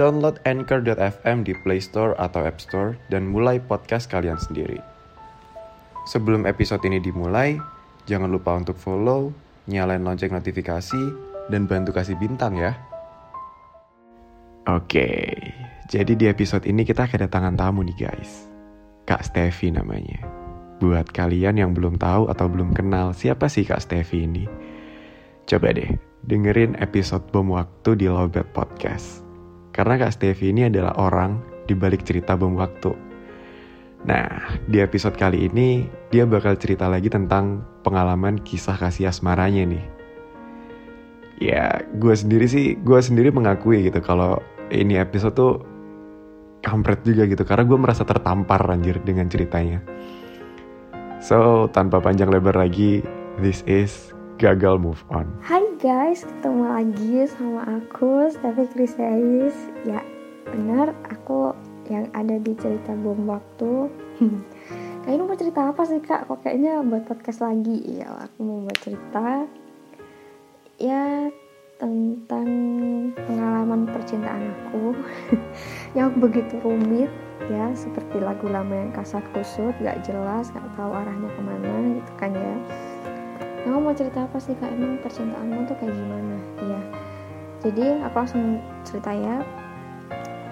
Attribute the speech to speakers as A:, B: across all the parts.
A: Download Anchor.fm di Play Store atau App Store dan mulai podcast kalian sendiri. Sebelum episode ini dimulai, jangan lupa untuk follow, nyalain lonceng notifikasi, dan bantu kasih bintang ya. Oke, jadi di episode ini kita kedatangan tamu nih guys. Kak Stevi namanya. Buat kalian yang belum tahu atau belum kenal siapa sih Kak Stevi ini, coba deh dengerin episode Bom Waktu di Lobet Podcast. Karena Kak Stevi ini adalah orang di balik cerita bom waktu. Nah, di episode kali ini dia bakal cerita lagi tentang pengalaman kisah kasih asmaranya nih. Ya, gue sendiri sih, gue sendiri mengakui gitu kalau ini episode tuh kampret juga gitu. Karena gue merasa tertampar anjir dengan ceritanya. So, tanpa panjang lebar lagi, this is Gagal Move On.
B: Hai guys, ketemu lagi sama aku Stevi Kriseis Ya benar, aku yang ada di cerita bom waktu. Kayaknya mau cerita apa sih kak? Kok kayaknya buat podcast lagi? Ya aku mau buat cerita Ya tentang pengalaman percintaan aku. Yang begitu rumit ya Seperti lagu lama yang kasat kusut, gak jelas, gak tahu arahnya ke mana gitu kan ya Nah, mau cerita apa sih kak? Emang percintaanmu tuh kayak gimana? Iya. Jadi aku langsung cerita ya.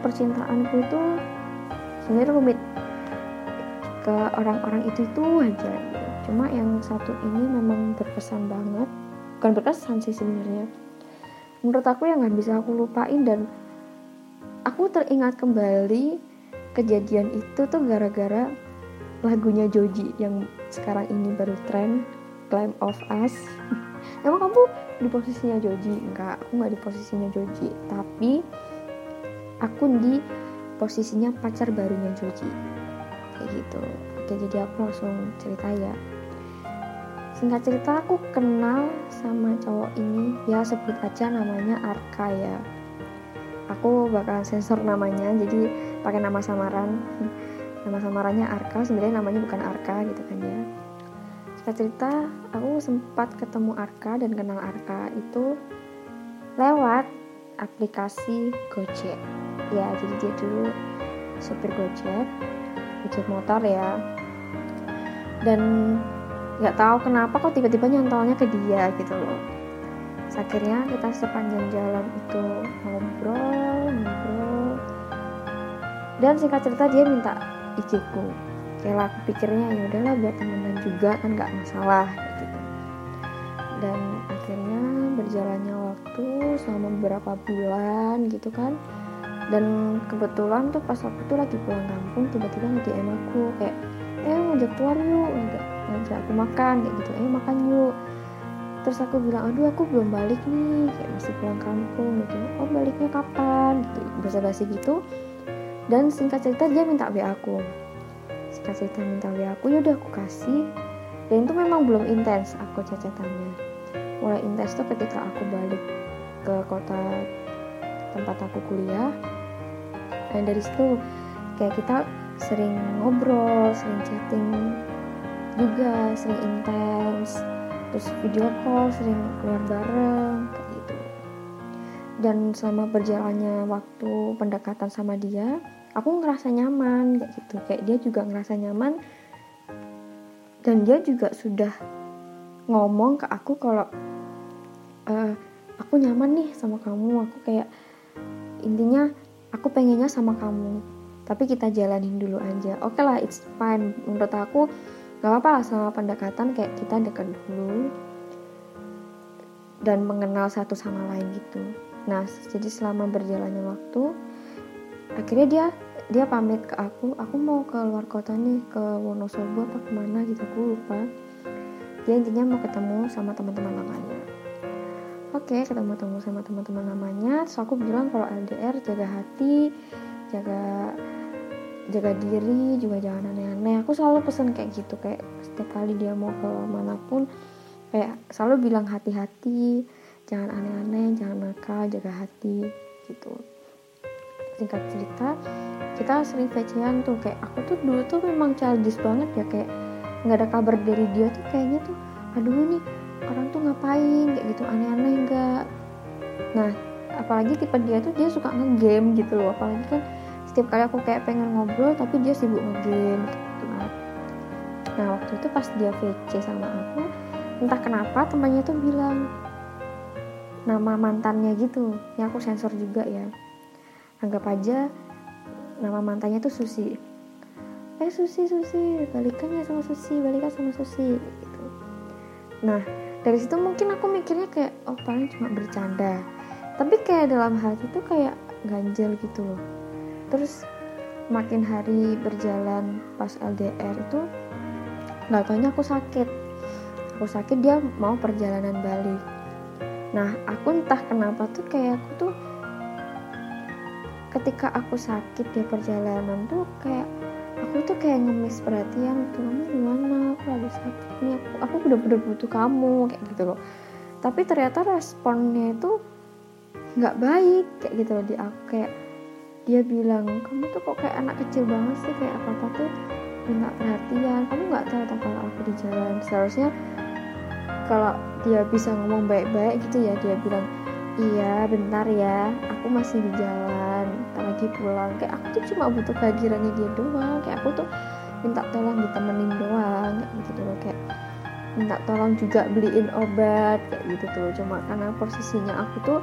B: Percintaanku itu sebenarnya rumit ke orang-orang itu itu aja. Gitu. Cuma yang satu ini memang berkesan banget. Bukan berkesan sih sebenarnya. Menurut aku yang nggak bisa aku lupain dan aku teringat kembali kejadian itu tuh gara-gara lagunya Joji yang sekarang ini baru tren Climb of Us. Emang kamu di posisinya Joji? Enggak aku nggak di posisinya Joji. Tapi aku di posisinya pacar barunya Joji. Kayak gitu. Oke jadi aku langsung cerita ya. Singkat cerita aku kenal sama cowok ini. Ya sebut aja namanya Arka ya. Aku bakal sensor namanya jadi pakai nama samaran. Nama samarannya Arka. Sebenarnya namanya bukan Arka gitu kan ya Singkat cerita, aku sempat ketemu Arka dan kenal Arka itu lewat aplikasi Gojek. Ya, jadi dia dulu supir Gojek, Gojek motor ya. Dan nggak tahu kenapa kok tiba-tiba nyantolnya ke dia gitu loh. Akhirnya kita sepanjang jalan itu ngobrol, ngobrol. Dan singkat cerita dia minta izinku kayak aku pikirnya ya udahlah buat temenan juga kan nggak masalah gitu. Dan akhirnya berjalannya waktu selama beberapa bulan gitu kan. Dan kebetulan tuh pas aku tuh lagi pulang kampung tiba-tiba nge-DM aku kayak eh ngajak keluar yuk. Ngajak aku makan kayak gitu. Eh makan yuk. Terus aku bilang aduh aku belum balik nih. Kayak masih pulang kampung gitu. Oh baliknya kapan? Gitu basa-basi gitu. Dan singkat cerita dia minta WA aku singkat cerita minta aku ya udah aku kasih. Dan itu memang belum intens aku cacatannya. Mulai intens tuh ketika aku balik ke kota tempat aku kuliah. Dan dari situ kayak kita sering ngobrol sering chatting juga sering intens. Terus video call sering keluar bareng kayak gitu. Dan selama berjalannya waktu pendekatan sama dia aku ngerasa nyaman kayak gitu. Kayak dia juga ngerasa nyaman dan dia juga sudah ngomong ke aku kalau e, aku nyaman nih sama kamu. Aku kayak intinya aku pengennya sama kamu tapi kita jalanin dulu aja. Oke lah it's fine. Menurut aku gak apa-apa lah sama pendekatan kayak kita dekat dulu dan mengenal satu sama lain gitu. Nah jadi selama berjalannya waktu akhirnya dia dia pamit ke aku. Aku mau ke luar kota nih ke Wonosobo apa ke mana gitu aku lupa. Dia intinya mau ketemu sama teman-teman lamanya oke ketemu temu sama teman-teman lamanya terus aku bilang kalau LDR jaga hati jaga jaga diri juga jangan aneh-aneh. Aku selalu pesen kayak gitu kayak setiap kali dia mau ke mana pun kayak selalu bilang hati-hati jangan aneh-aneh jangan nakal jaga hati gitu singkat cerita kita sering vecean tuh kayak aku tuh dulu tuh memang childish banget ya kayak nggak ada kabar dari dia tuh kayaknya tuh aduh nih orang tuh ngapain? Kayak gitu aneh-aneh enggak nah apalagi tipe dia tuh dia suka ngegame gitu loh apalagi kan setiap kali aku kayak pengen ngobrol tapi dia sibuk ngegame gitu kan. Nah waktu itu pas dia VC sama aku entah kenapa temannya tuh bilang nama mantannya gitu ya aku sensor juga ya anggap aja nama mantannya tuh Susi. Eh Susi Susi balikan ya sama Susi balikan sama Susi gitu. Nah dari situ mungkin aku mikirnya kayak oh paling cuma bercanda. Tapi kayak dalam hati tuh kayak ganjel gitu loh. Terus makin hari berjalan pas LDR itu nggak taunya aku sakit. Aku sakit dia mau perjalanan balik nah aku entah kenapa tuh kayak aku tuh ketika aku sakit di perjalanan tuh kayak aku tuh kayak ngemis perhatian tuh kamu gimana aku lagi sakit nih aku aku bener-bener butuh kamu kayak gitu loh. Tapi ternyata responnya itu nggak baik kayak gitu loh. Di aku kayak dia bilang kamu tuh kok kayak anak kecil banget sih kayak apa apa tuh minta perhatian. Kamu nggak tahu tak kalau aku di jalan. Seharusnya kalau dia bisa ngomong baik-baik gitu ya dia bilang iya bentar ya aku masih di jalan lagi pulang. Kayak aku tuh cuma butuh kehadirannya dia doang. Kayak aku tuh minta tolong ditemenin doang kayak gitu loh. Kayak minta tolong juga beliin obat kayak gitu tuh cuma karena posisinya aku tuh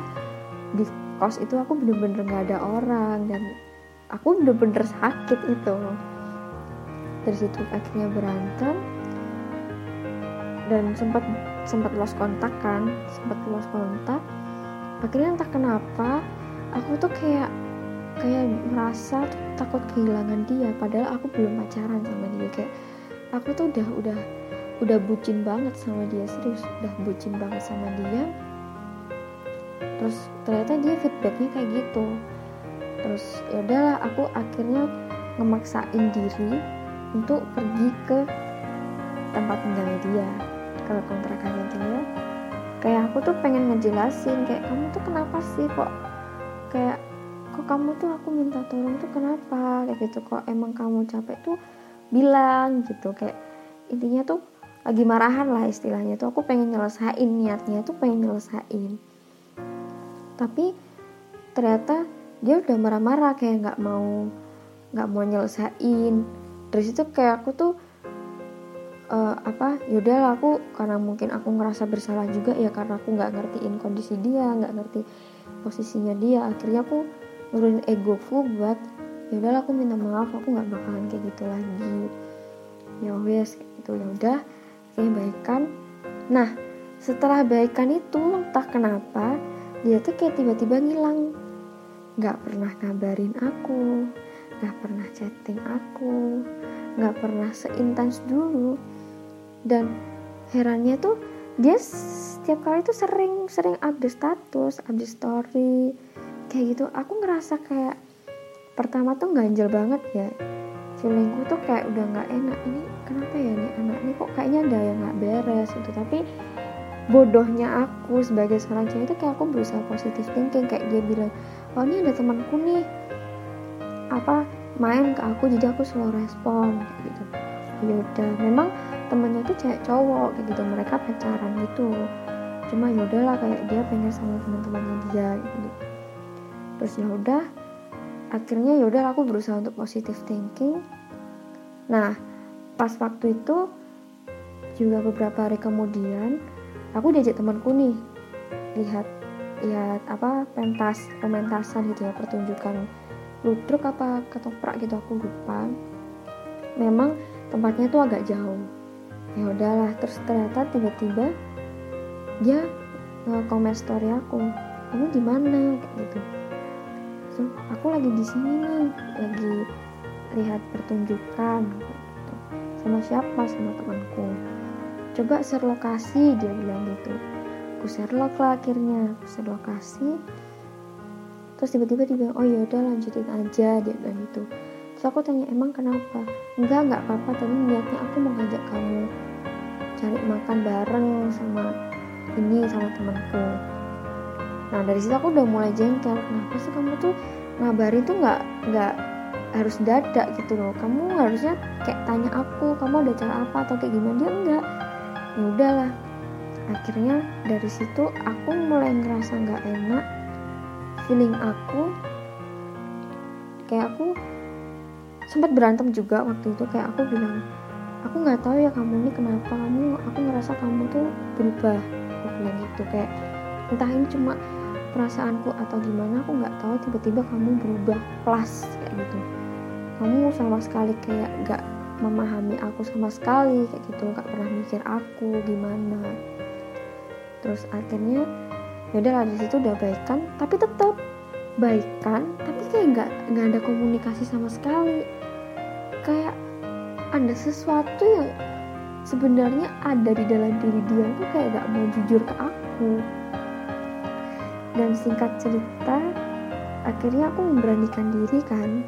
B: di kos itu aku bener-bener nggak ada orang dan aku bener-bener sakit itu dari situ akhirnya berantem dan sempat sempat lost kontak kan sempat lost kontak. Akhirnya entah kenapa aku tuh kayak kayak merasa takut kehilangan dia padahal aku belum pacaran sama dia. Kayak aku tuh udah udah udah bucin banget sama dia serius udah bucin banget sama dia. Terus ternyata dia feedbacknya kayak gitu. Terus ya udahlah aku akhirnya ngemaksain diri untuk pergi ke tempat tinggalnya dia ke kontrakannya dia. Kayak aku tuh pengen ngejelasin kayak kamu tuh kenapa sih kok kayak kok kamu tuh aku minta tolong tuh kenapa? Kayak gitu. Kok emang kamu capek tuh bilang gitu. Kayak intinya tuh lagi marahan lah istilahnya tuh. Aku pengen nyelesain niatnya tuh pengen nyelesain. Tapi ternyata dia udah marah-marah kayak nggak mau nggak mau nyelesain. Dari situ kayak aku tuh uh, apa yaudah aku karena mungkin aku ngerasa bersalah juga ya karena aku nggak ngertiin kondisi dia nggak ngerti posisinya dia. Akhirnya aku nurunin egoku buat yaudah aku minta maaf aku nggak bakalan kayak gitu lagi. Ya wes gitu. Ya udah akhirnya baikan. Nah setelah baikan itu entah kenapa dia tuh kayak tiba-tiba ngilang. Nggak pernah ngabarin aku nggak pernah chatting aku nggak pernah seintens dulu. Dan herannya tuh dia setiap kali tuh sering sering update status update story kayak gitu aku ngerasa kayak pertama tuh ganjel banget ya. Feelingku tuh kayak udah nggak enak ini kenapa ya nih anak ini kok kayaknya ada yang nggak beres gitu. Tapi bodohnya aku sebagai seorang cewek itu kayak aku berusaha positif thinking kayak dia bilang oh ini ada temanku nih. Apa main ke aku jadi aku selalu respon gitu. Ya udah memang temennya itu cewek cowok kayak gitu. Mereka pacaran gitu. Cuma ya udahlah kayak dia pengen sama teman-temannya dia gitu terus ya udah akhirnya ya udah aku berusaha untuk positive thinking. Nah pas waktu itu juga beberapa hari kemudian aku diajak temanku nih lihat lihat apa pentas pementasan gitu ya pertunjukan ludruk apa ketoprak gitu aku lupa. Memang tempatnya tuh agak jauh. Ya udahlah terus ternyata tiba-tiba dia nge-comment story aku kamu di mana? Kayak gitu. Aku lagi di sini nih lagi lihat pertunjukan gitu. sama siapa? Sama temanku. Coba share lokasi dia bilang gitu. Aku share lah akhirnya aku share lokasi. Terus tiba-tiba dia bilang oh ya udah lanjutin aja dia bilang gitu. Terus aku tanya emang kenapa? Enggak enggak apa-apa tadi niatnya aku mau ngajak kamu cari makan bareng sama ini sama temanku nah dari situ aku udah mulai jengkel. Kenapa sih kamu tuh ngabarin tuh nggak nggak harus dadak gitu loh. Kamu harusnya kayak tanya aku kamu ada cara apa atau kayak gimana? Dia enggak. Ya udahlah. Akhirnya dari situ aku mulai ngerasa nggak enak. Feeling aku kayak aku sempat berantem juga waktu itu. Kayak aku bilang aku nggak tahu ya kamu ini kenapa. Kamu aku ngerasa kamu tuh berubah. Aku bilang gitu. Kayak entah ini cuma perasaanku atau gimana aku nggak tahu tiba-tiba kamu berubah plus kayak gitu. Kamu sama sekali kayak nggak memahami aku sama sekali kayak gitu nggak pernah mikir aku gimana. Terus akhirnya yaudah lah dari situ udah baikan tapi tetap baikan tapi kayak nggak nggak ada komunikasi sama sekali. Kayak ada sesuatu yang sebenarnya ada di dalam diri dia tuh kayak gak mau jujur ke aku dan singkat cerita akhirnya aku memberanikan diri kan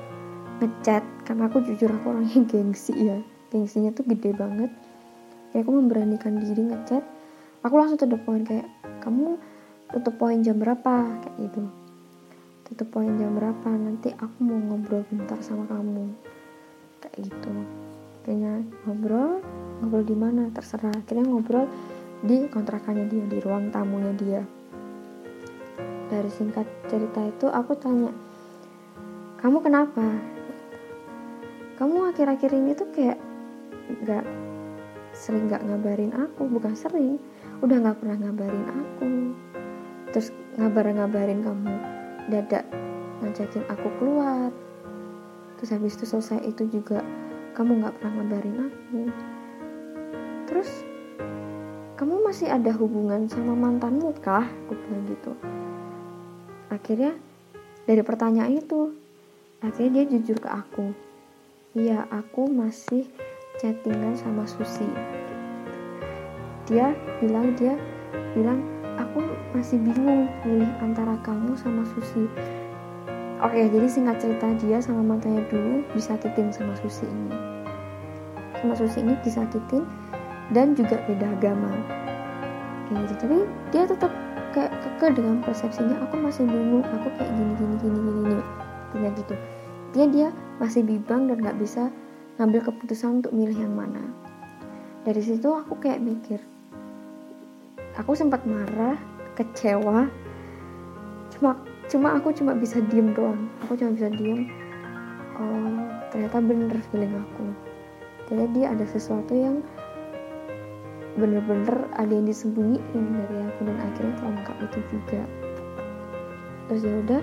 B: ngechat karena aku jujur aku orangnya gengsi ya. Gengsinya tuh gede banget. Ya aku memberanikan diri ngechat. Aku langsung tutup poin kayak kamu tutup poin jam berapa? Kayak gitu. Tutup poin jam berapa? Nanti aku mau ngobrol bentar sama kamu. Kayak gitu. Akhirnya ngobrol ngobrol di mana? Terserah. Akhirnya ngobrol di kontrakannya dia di ruang tamunya dia dari singkat cerita itu aku tanya kamu kenapa? Kamu akhir-akhir ini tuh kayak nggak sering nggak ngabarin aku bukan sering udah nggak pernah ngabarin aku. Terus ngabar-ngabarin kamu dadak ngajakin aku keluar. Terus habis itu selesai itu juga kamu nggak pernah ngabarin aku. Terus kamu masih ada hubungan sama mantanmu kah? Aku bilang gitu akhirnya dari pertanyaan itu akhirnya dia jujur ke aku. Iya aku masih chattingan sama Susi. Dia bilang dia bilang aku masih bingung milih antara kamu sama Susi. Oke jadi singkat cerita dia sama mantannya dulu disakitin sama Susi ini. Sama Susi ini disakitin dan juga beda agama. Kayak gitu. Tapi dia tetap kayak keke dengan persepsinya aku masih bingung aku kayak gini gini gini gini gini. Kayak gitu. Dia dia masih bimbang dan nggak bisa ngambil keputusan untuk milih yang mana. Dari situ aku kayak mikir aku sempat marah kecewa. Cuma cuma aku cuma bisa diem doang. Aku cuma bisa diem oh ternyata bener feeling aku. Ternyata dia ada sesuatu yang bener-bener ada yang disembunyiin dari aku dan akhirnya terungkap itu juga. Terus ya udah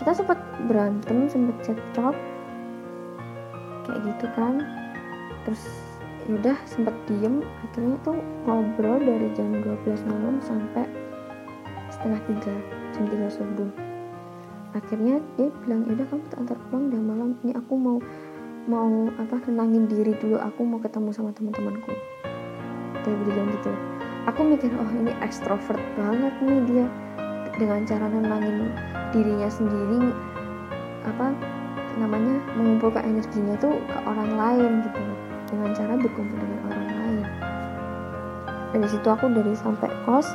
B: kita sempat berantem sempat cekcok kayak gitu kan. Terus ya udah sempat diem akhirnya tuh ngobrol dari jam 12 malam sampai setengah tiga jam tiga subuh akhirnya dia bilang ya udah kamu antar pulang udah malam. Ini aku mau mau apa tenangin diri dulu. Aku mau ketemu sama teman-temanku dia bilang gitu. Aku mikir oh ini ekstrovert banget nih dia dengan cara nenangin dirinya sendiri apa namanya mengumpulkan energinya tuh ke orang lain gitu. Dengan cara berkumpul dengan orang lain. Dari situ aku dari sampai kos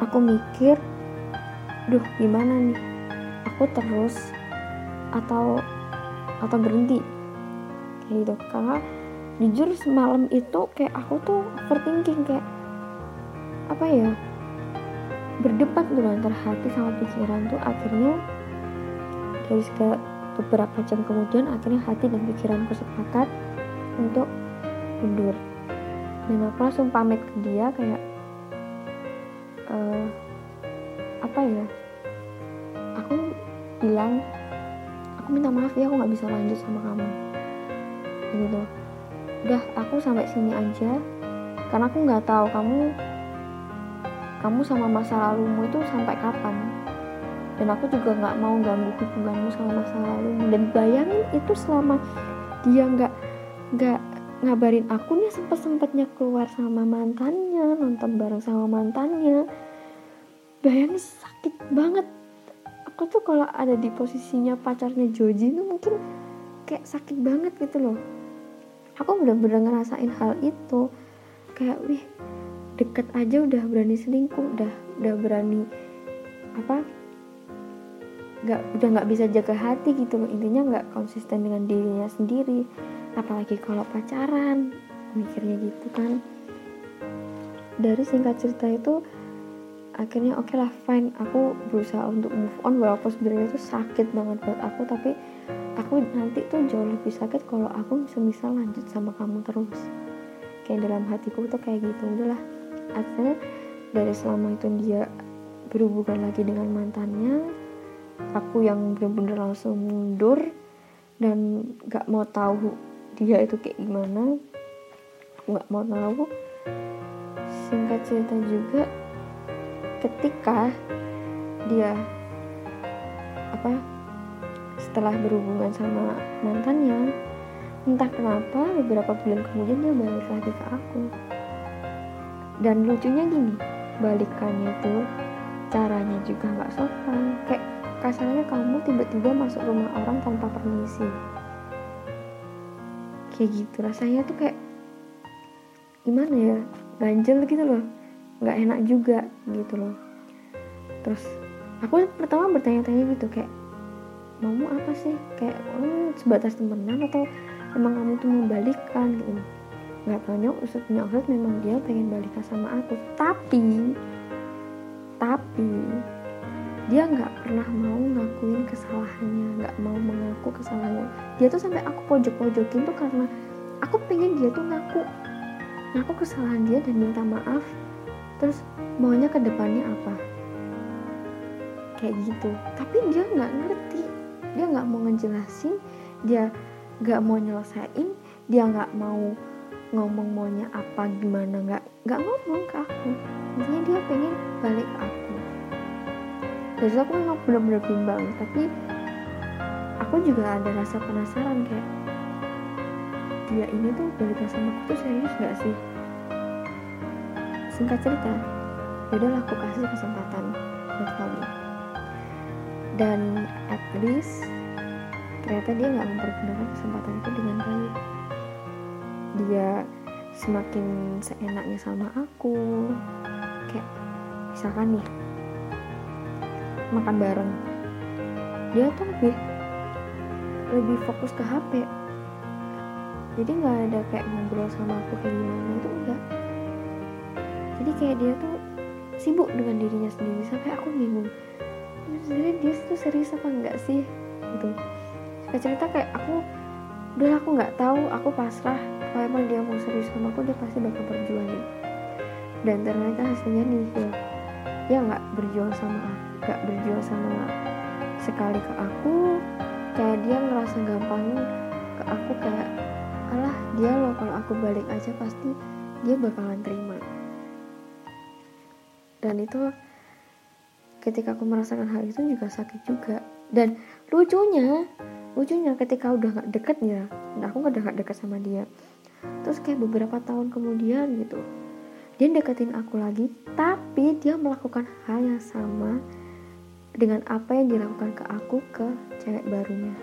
B: aku mikir duh gimana nih? Aku terus atau atau berhenti. Kayak gitu. Karena jujur semalam itu kayak aku tuh overthinking kayak apa ya berdebat tuh antara hati sama pikiran tuh akhirnya dari segala beberapa jam kemudian akhirnya hati dan pikiranku sepakat untuk mundur. Dan aku langsung pamit ke dia kayak uh, apa ya aku bilang aku minta maaf ya aku nggak bisa lanjut sama kamu. Gitu udah aku sampai sini aja. Karena aku nggak tahu kamu kamu sama masa lalumu itu sampai kapan. Dan aku juga nggak mau ganggu hubunganmu sama masa lalumu. Dan bayangin itu selama dia nggak nggak ngabarin aku nih sempet sempetnya keluar sama mantannya nonton bareng sama mantannya. Bayangin sakit banget. Aku tuh kalau ada di posisinya pacarnya Joji itu mungkin kayak sakit banget gitu loh aku bener-bener ngerasain hal itu. Kayak wih deket aja udah berani selingkuh udah udah berani apa nggak udah nggak bisa jaga hati gitu. Intinya nggak konsisten dengan dirinya sendiri. Apalagi kalau pacaran mikirnya gitu kan. Dari singkat cerita itu akhirnya oke okay lah fine. Aku berusaha untuk move on walaupun sebenarnya itu sakit banget buat aku tapi aku nanti tuh jauh lebih sakit kalau aku semisal lanjut sama kamu terus. Kayak dalam hatiku tuh kayak gitu. Udahlah. Akhirnya dari selama itu dia berhubungan lagi dengan mantannya aku yang bener-bener langsung mundur dan gak mau tahu dia itu kayak gimana nggak mau tahu. Singkat cerita juga ketika dia apa setelah berhubungan sama mantannya entah kenapa beberapa bulan kemudian dia balik lagi ke aku. Dan lucunya gini balikannya itu caranya juga nggak sopan. Kayak kasarnya kamu tiba-tiba masuk rumah orang tanpa permisi. Kayak gitu rasanya tuh kayak gimana ya ganjel gitu loh. Nggak enak juga gitu loh. Terus aku pertama bertanya-tanya gitu kayak maumu apa sih? Kayak oh, sebatas temenan atau emang kamu tuh mau balikan? Gitu. Nggak tanya Ustadznya Ustadz memang dia pengen balikan sama aku. Tapi tapi dia nggak pernah mau ngakuin kesalahannya nggak mau mengaku kesalahannya. Dia tuh sampai aku pojok-pojokin tuh karena aku pengen dia tuh ngaku ngaku kesalahan dia dan minta maaf. Terus maunya ke depannya apa? Kayak gitu. Tapi dia nggak ngerti dia nggak mau ngejelasin dia nggak mau nyelesain dia nggak mau ngomong maunya apa gimana nggak nggak ngomong ke aku. Intinya dia pengen balik ke aku. Situ aku memang benar-benar bimbang tapi aku juga ada rasa penasaran kayak dia ini tuh balik sama aku tuh serius gak sih? Singkat cerita yaudahlah aku kasih kesempatan buat kamu dan at least ternyata dia nggak mempergunakan kesempatan itu dengan baik. Dia semakin seenaknya sama aku. Kayak misalkan nih makan bareng. Dia tuh lebih lebih fokus ke HP jadi nggak ada kayak ngobrol sama aku kayak gimana itu enggak. Jadi kayak dia tuh sibuk dengan dirinya sendiri. Sampai aku bingung sebenarnya dia tuh serius apa enggak sih? Gitu. Suka cerita kayak aku udah aku nggak tahu aku pasrah kalau emang dia mau serius sama aku dia pasti bakal berjuangin dan ternyata hasilnya nih ya nggak berjuang sama aku nggak berjuang sama sekali ke aku. Kayak dia ngerasa gampang ke aku kayak alah dia loh kalau aku balik aja pasti dia bakalan terima. Dan itu ketika aku merasakan hal itu juga sakit juga. Dan lucunya lucunya ketika udah gak deket ya nah aku udah gak deket sama dia. Terus kayak beberapa tahun kemudian gitu dia deketin aku lagi tapi dia melakukan hal yang sama dengan apa yang dilakukan ke aku ke cewek barunya.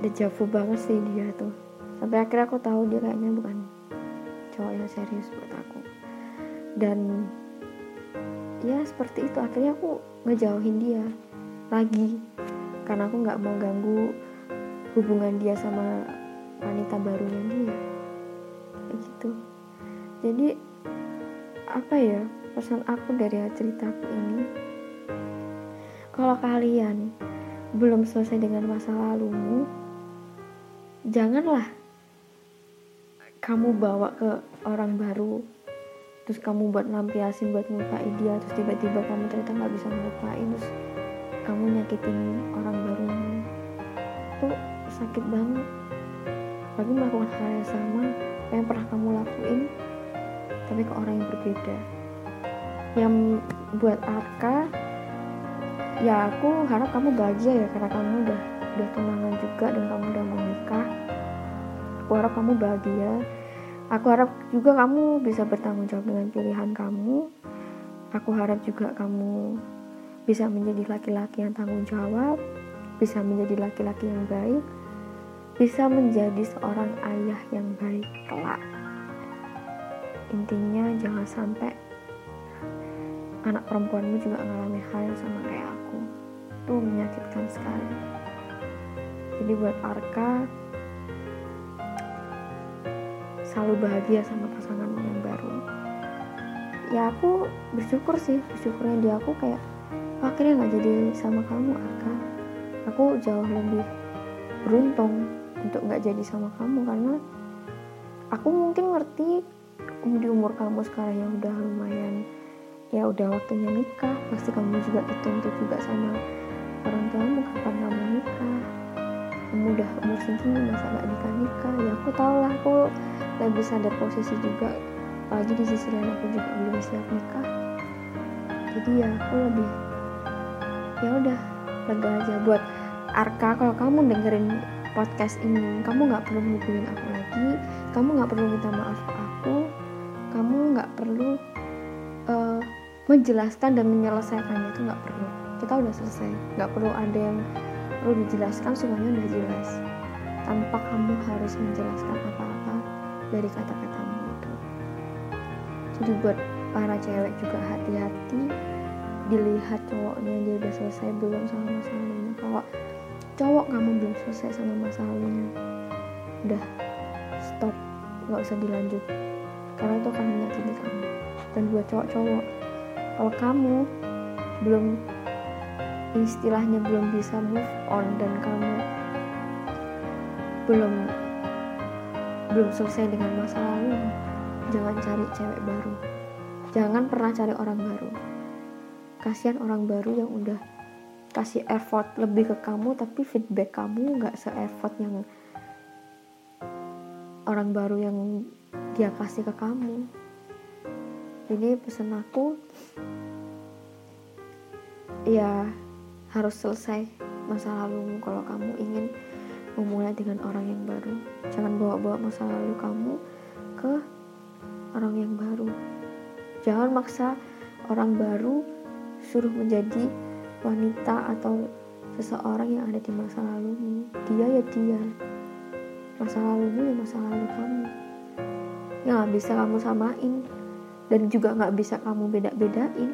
B: Dejavu banget sih dia tuh. Sampai akhirnya aku tahu dia kayaknya bukan cowok yang serius buat aku. Dan ya seperti itu. Akhirnya aku ngejauhin dia lagi karena aku nggak mau ganggu hubungan dia sama wanita barunya dia. Kayak gitu. Jadi apa ya pesan aku dari ceritaku ini kalau kalian belum selesai dengan masa lalumu janganlah kamu bawa ke orang baru terus kamu buat lampiasin buat ngelupain dia terus tiba-tiba kamu ternyata nggak bisa ngelupain terus kamu nyakitin orang barumu itu sakit banget. Lagi melakukan hal yang sama yang pernah kamu lakuin tapi ke orang yang berbeda. Yang buat Arka ya aku harap kamu bahagia ya karena kamu udah udah tunangan juga dan kamu udah mau nikah. Aku harap kamu bahagia aku harap juga kamu bisa bertanggung jawab dengan pilihan kamu. Aku harap juga kamu bisa menjadi laki-laki yang tanggung jawab bisa menjadi laki-laki yang baik bisa menjadi seorang ayah yang baik kelak. Intinya jangan sampai anak perempuanmu juga mengalami hal yang sama kayak aku. Itu menyakitkan sekali. Jadi buat Arka selalu bahagia sama pasanganmu yang baru. Ya aku bersyukur sih bersyukurnya dia aku kayak akhirnya nggak jadi sama kamu Arka. Aku jauh lebih beruntung untuk nggak jadi sama kamu karena aku mungkin ngerti di umur kamu sekarang yang udah lumayan ya udah waktunya nikah pasti kamu juga dituntut juga sama orang tuamu kapan kamu nikah. Kamu udah umur segini masa gak nikah nikah ya aku tau lah aku lebih sadar posisi juga apalagi di sisi lain aku juga belum siap nikah. Jadi ya aku lebih ya udah lega aja buat Arka. Kalau kamu dengerin podcast ini kamu nggak perlu hubungin aku lagi kamu nggak perlu minta maaf aku kamu nggak perlu uh, menjelaskan dan menyelesaikannya itu nggak perlu. Kita udah selesai nggak perlu ada yang perlu dijelaskan semuanya udah jelas. Tanpa kamu harus menjelaskan apa-apa dari kata-katamu itu jadi buat para cewek juga hati-hati dilihat cowoknya dia udah selesai belum sama masalahnya. Kalau cowok kamu belum selesai sama masalahnya udah stop nggak usah dilanjut. Karena itu akan menyakiti kamu. Dan buat cowok-cowok kalau kamu belum istilahnya belum bisa move on dan kamu belum belum selesai dengan masa lalu jangan cari cewek baru. Jangan pernah cari orang baru. Kasihan orang baru yang udah kasih effort lebih ke kamu tapi feedback kamu nggak se-effort yang orang baru yang dia kasih ke kamu. Jadi pesan aku ya harus selesai masa lalumu kalau kamu ingin memulai dengan orang yang baru. Jangan bawa-bawa masa lalu kamu ke orang yang baru. Jangan maksa orang baru suruh menjadi wanita atau seseorang yang ada di masa lalumu. Dia ya dia. Masa lalumu ya masa lalu kamu. Yang nggak bisa kamu samain dan juga nggak bisa kamu beda-bedain.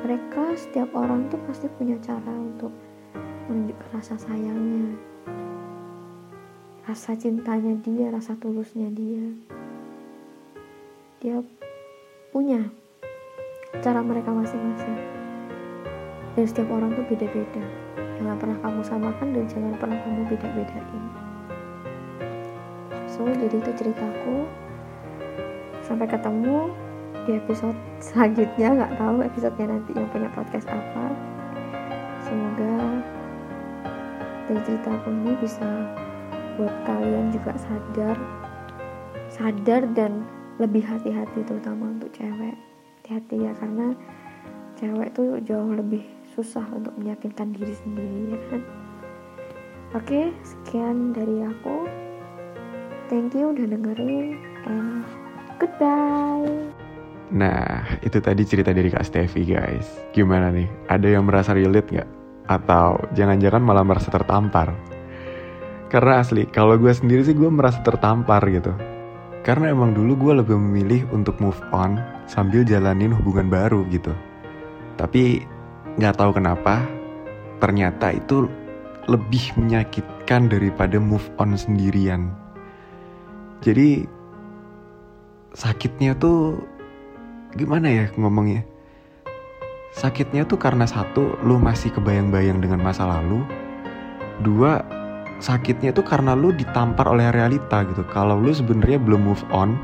B: Mereka setiap orang tuh pasti punya cara untuk menunjukkan rasa sayangnya. Rasa cintanya dia rasa tulusnya dia. Dia punya cara mereka masing-masing. Dan setiap orang tuh beda-beda. Jangan pernah kamu samakan dan jangan pernah kamu beda-bedain. So jadi itu ceritaku. Sampai ketemu di episode selanjutnya. Nggak tahu episodenya nanti yang punya podcast apa. Semoga dari ceritaku ini bisa buat kalian juga sadar sadar dan lebih hati-hati terutama untuk cewek hati-hati ya karena cewek tuh jauh lebih susah untuk meyakinkan diri sendiri ya kan oke sekian dari aku thank you udah dengerin and goodbye
A: Nah, itu tadi cerita dari Kak Stevi guys. Gimana nih? Ada yang merasa relate nggak? Atau jangan-jangan malah merasa tertampar? Karena asli, kalau gue sendiri sih gue merasa tertampar gitu. Karena emang dulu gue lebih memilih untuk move on sambil jalanin hubungan baru gitu. Tapi nggak tahu kenapa, ternyata itu lebih menyakitkan daripada move on sendirian. Jadi sakitnya tuh gimana ya ngomongnya sakitnya tuh karena satu lu masih kebayang-bayang dengan masa lalu dua sakitnya tuh karena lu ditampar oleh realita gitu kalau lu sebenarnya belum move on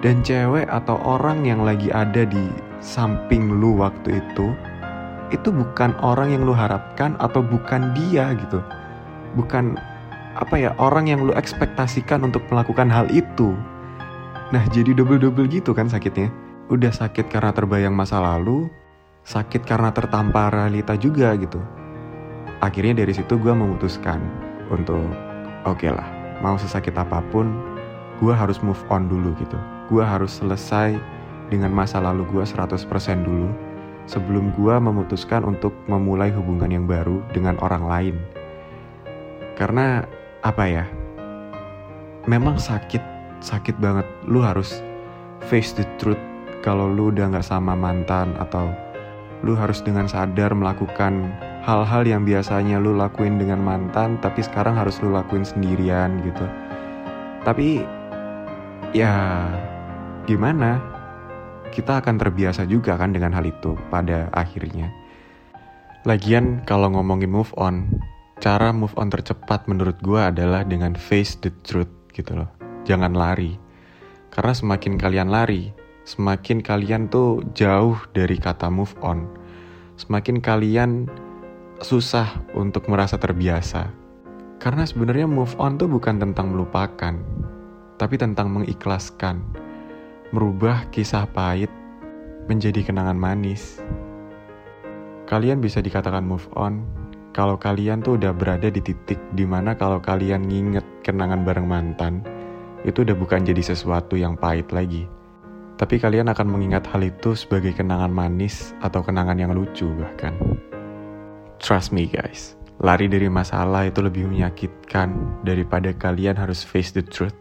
A: dan cewek atau orang yang lagi ada di samping lu waktu itu itu bukan orang yang lu harapkan atau bukan dia gitu. Bukan apa ya orang yang lu ekspektasikan untuk melakukan hal itu. Nah jadi double-double gitu kan sakitnya. Udah sakit karena terbayang masa lalu, sakit karena tertampar realita juga gitu. Akhirnya dari situ gue memutuskan untuk oke okay lah, mau sesakit apa pun, gue harus move on dulu gitu. Gue harus selesai dengan masa lalu gue 100% dulu sebelum gue memutuskan untuk memulai hubungan yang baru dengan orang lain. Karena apa ya? Memang sakit, sakit banget. Lu harus face the truth kalau lu udah gak sama mantan atau lu harus dengan sadar melakukan hal-hal yang biasanya lu lakuin dengan mantan tapi sekarang harus lu lakuin sendirian gitu. Tapi ya gimana? Kita akan terbiasa juga kan dengan hal itu pada akhirnya. Lagian kalau ngomongin move on, cara move on tercepat menurut gue adalah dengan face the truth gitu loh. Jangan lari. Karena semakin kalian lari, semakin kalian tuh jauh dari kata move on. Semakin kalian susah untuk merasa terbiasa. Karena sebenarnya move on tuh bukan tentang melupakan, tapi tentang mengikhlaskan, merubah kisah pahit menjadi kenangan manis. Kalian bisa dikatakan move on kalau kalian tuh udah berada di titik di mana kalau kalian nginget kenangan bareng mantan, itu udah bukan jadi sesuatu yang pahit lagi. Tapi kalian akan mengingat hal itu sebagai kenangan manis atau kenangan yang lucu bahkan. Trust me guys, lari dari masalah itu lebih menyakitkan daripada kalian harus face the truth.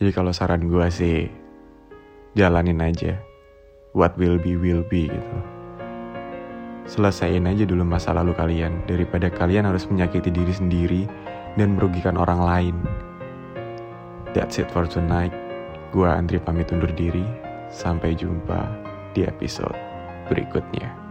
A: Jadi kalau saran gue sih, jalanin aja. What will be will be gitu. Selesaiin aja dulu masa lalu kalian daripada kalian harus menyakiti diri sendiri dan merugikan orang lain. That's it for tonight. Gua Andri pamit undur diri. Sampai jumpa di episode berikutnya.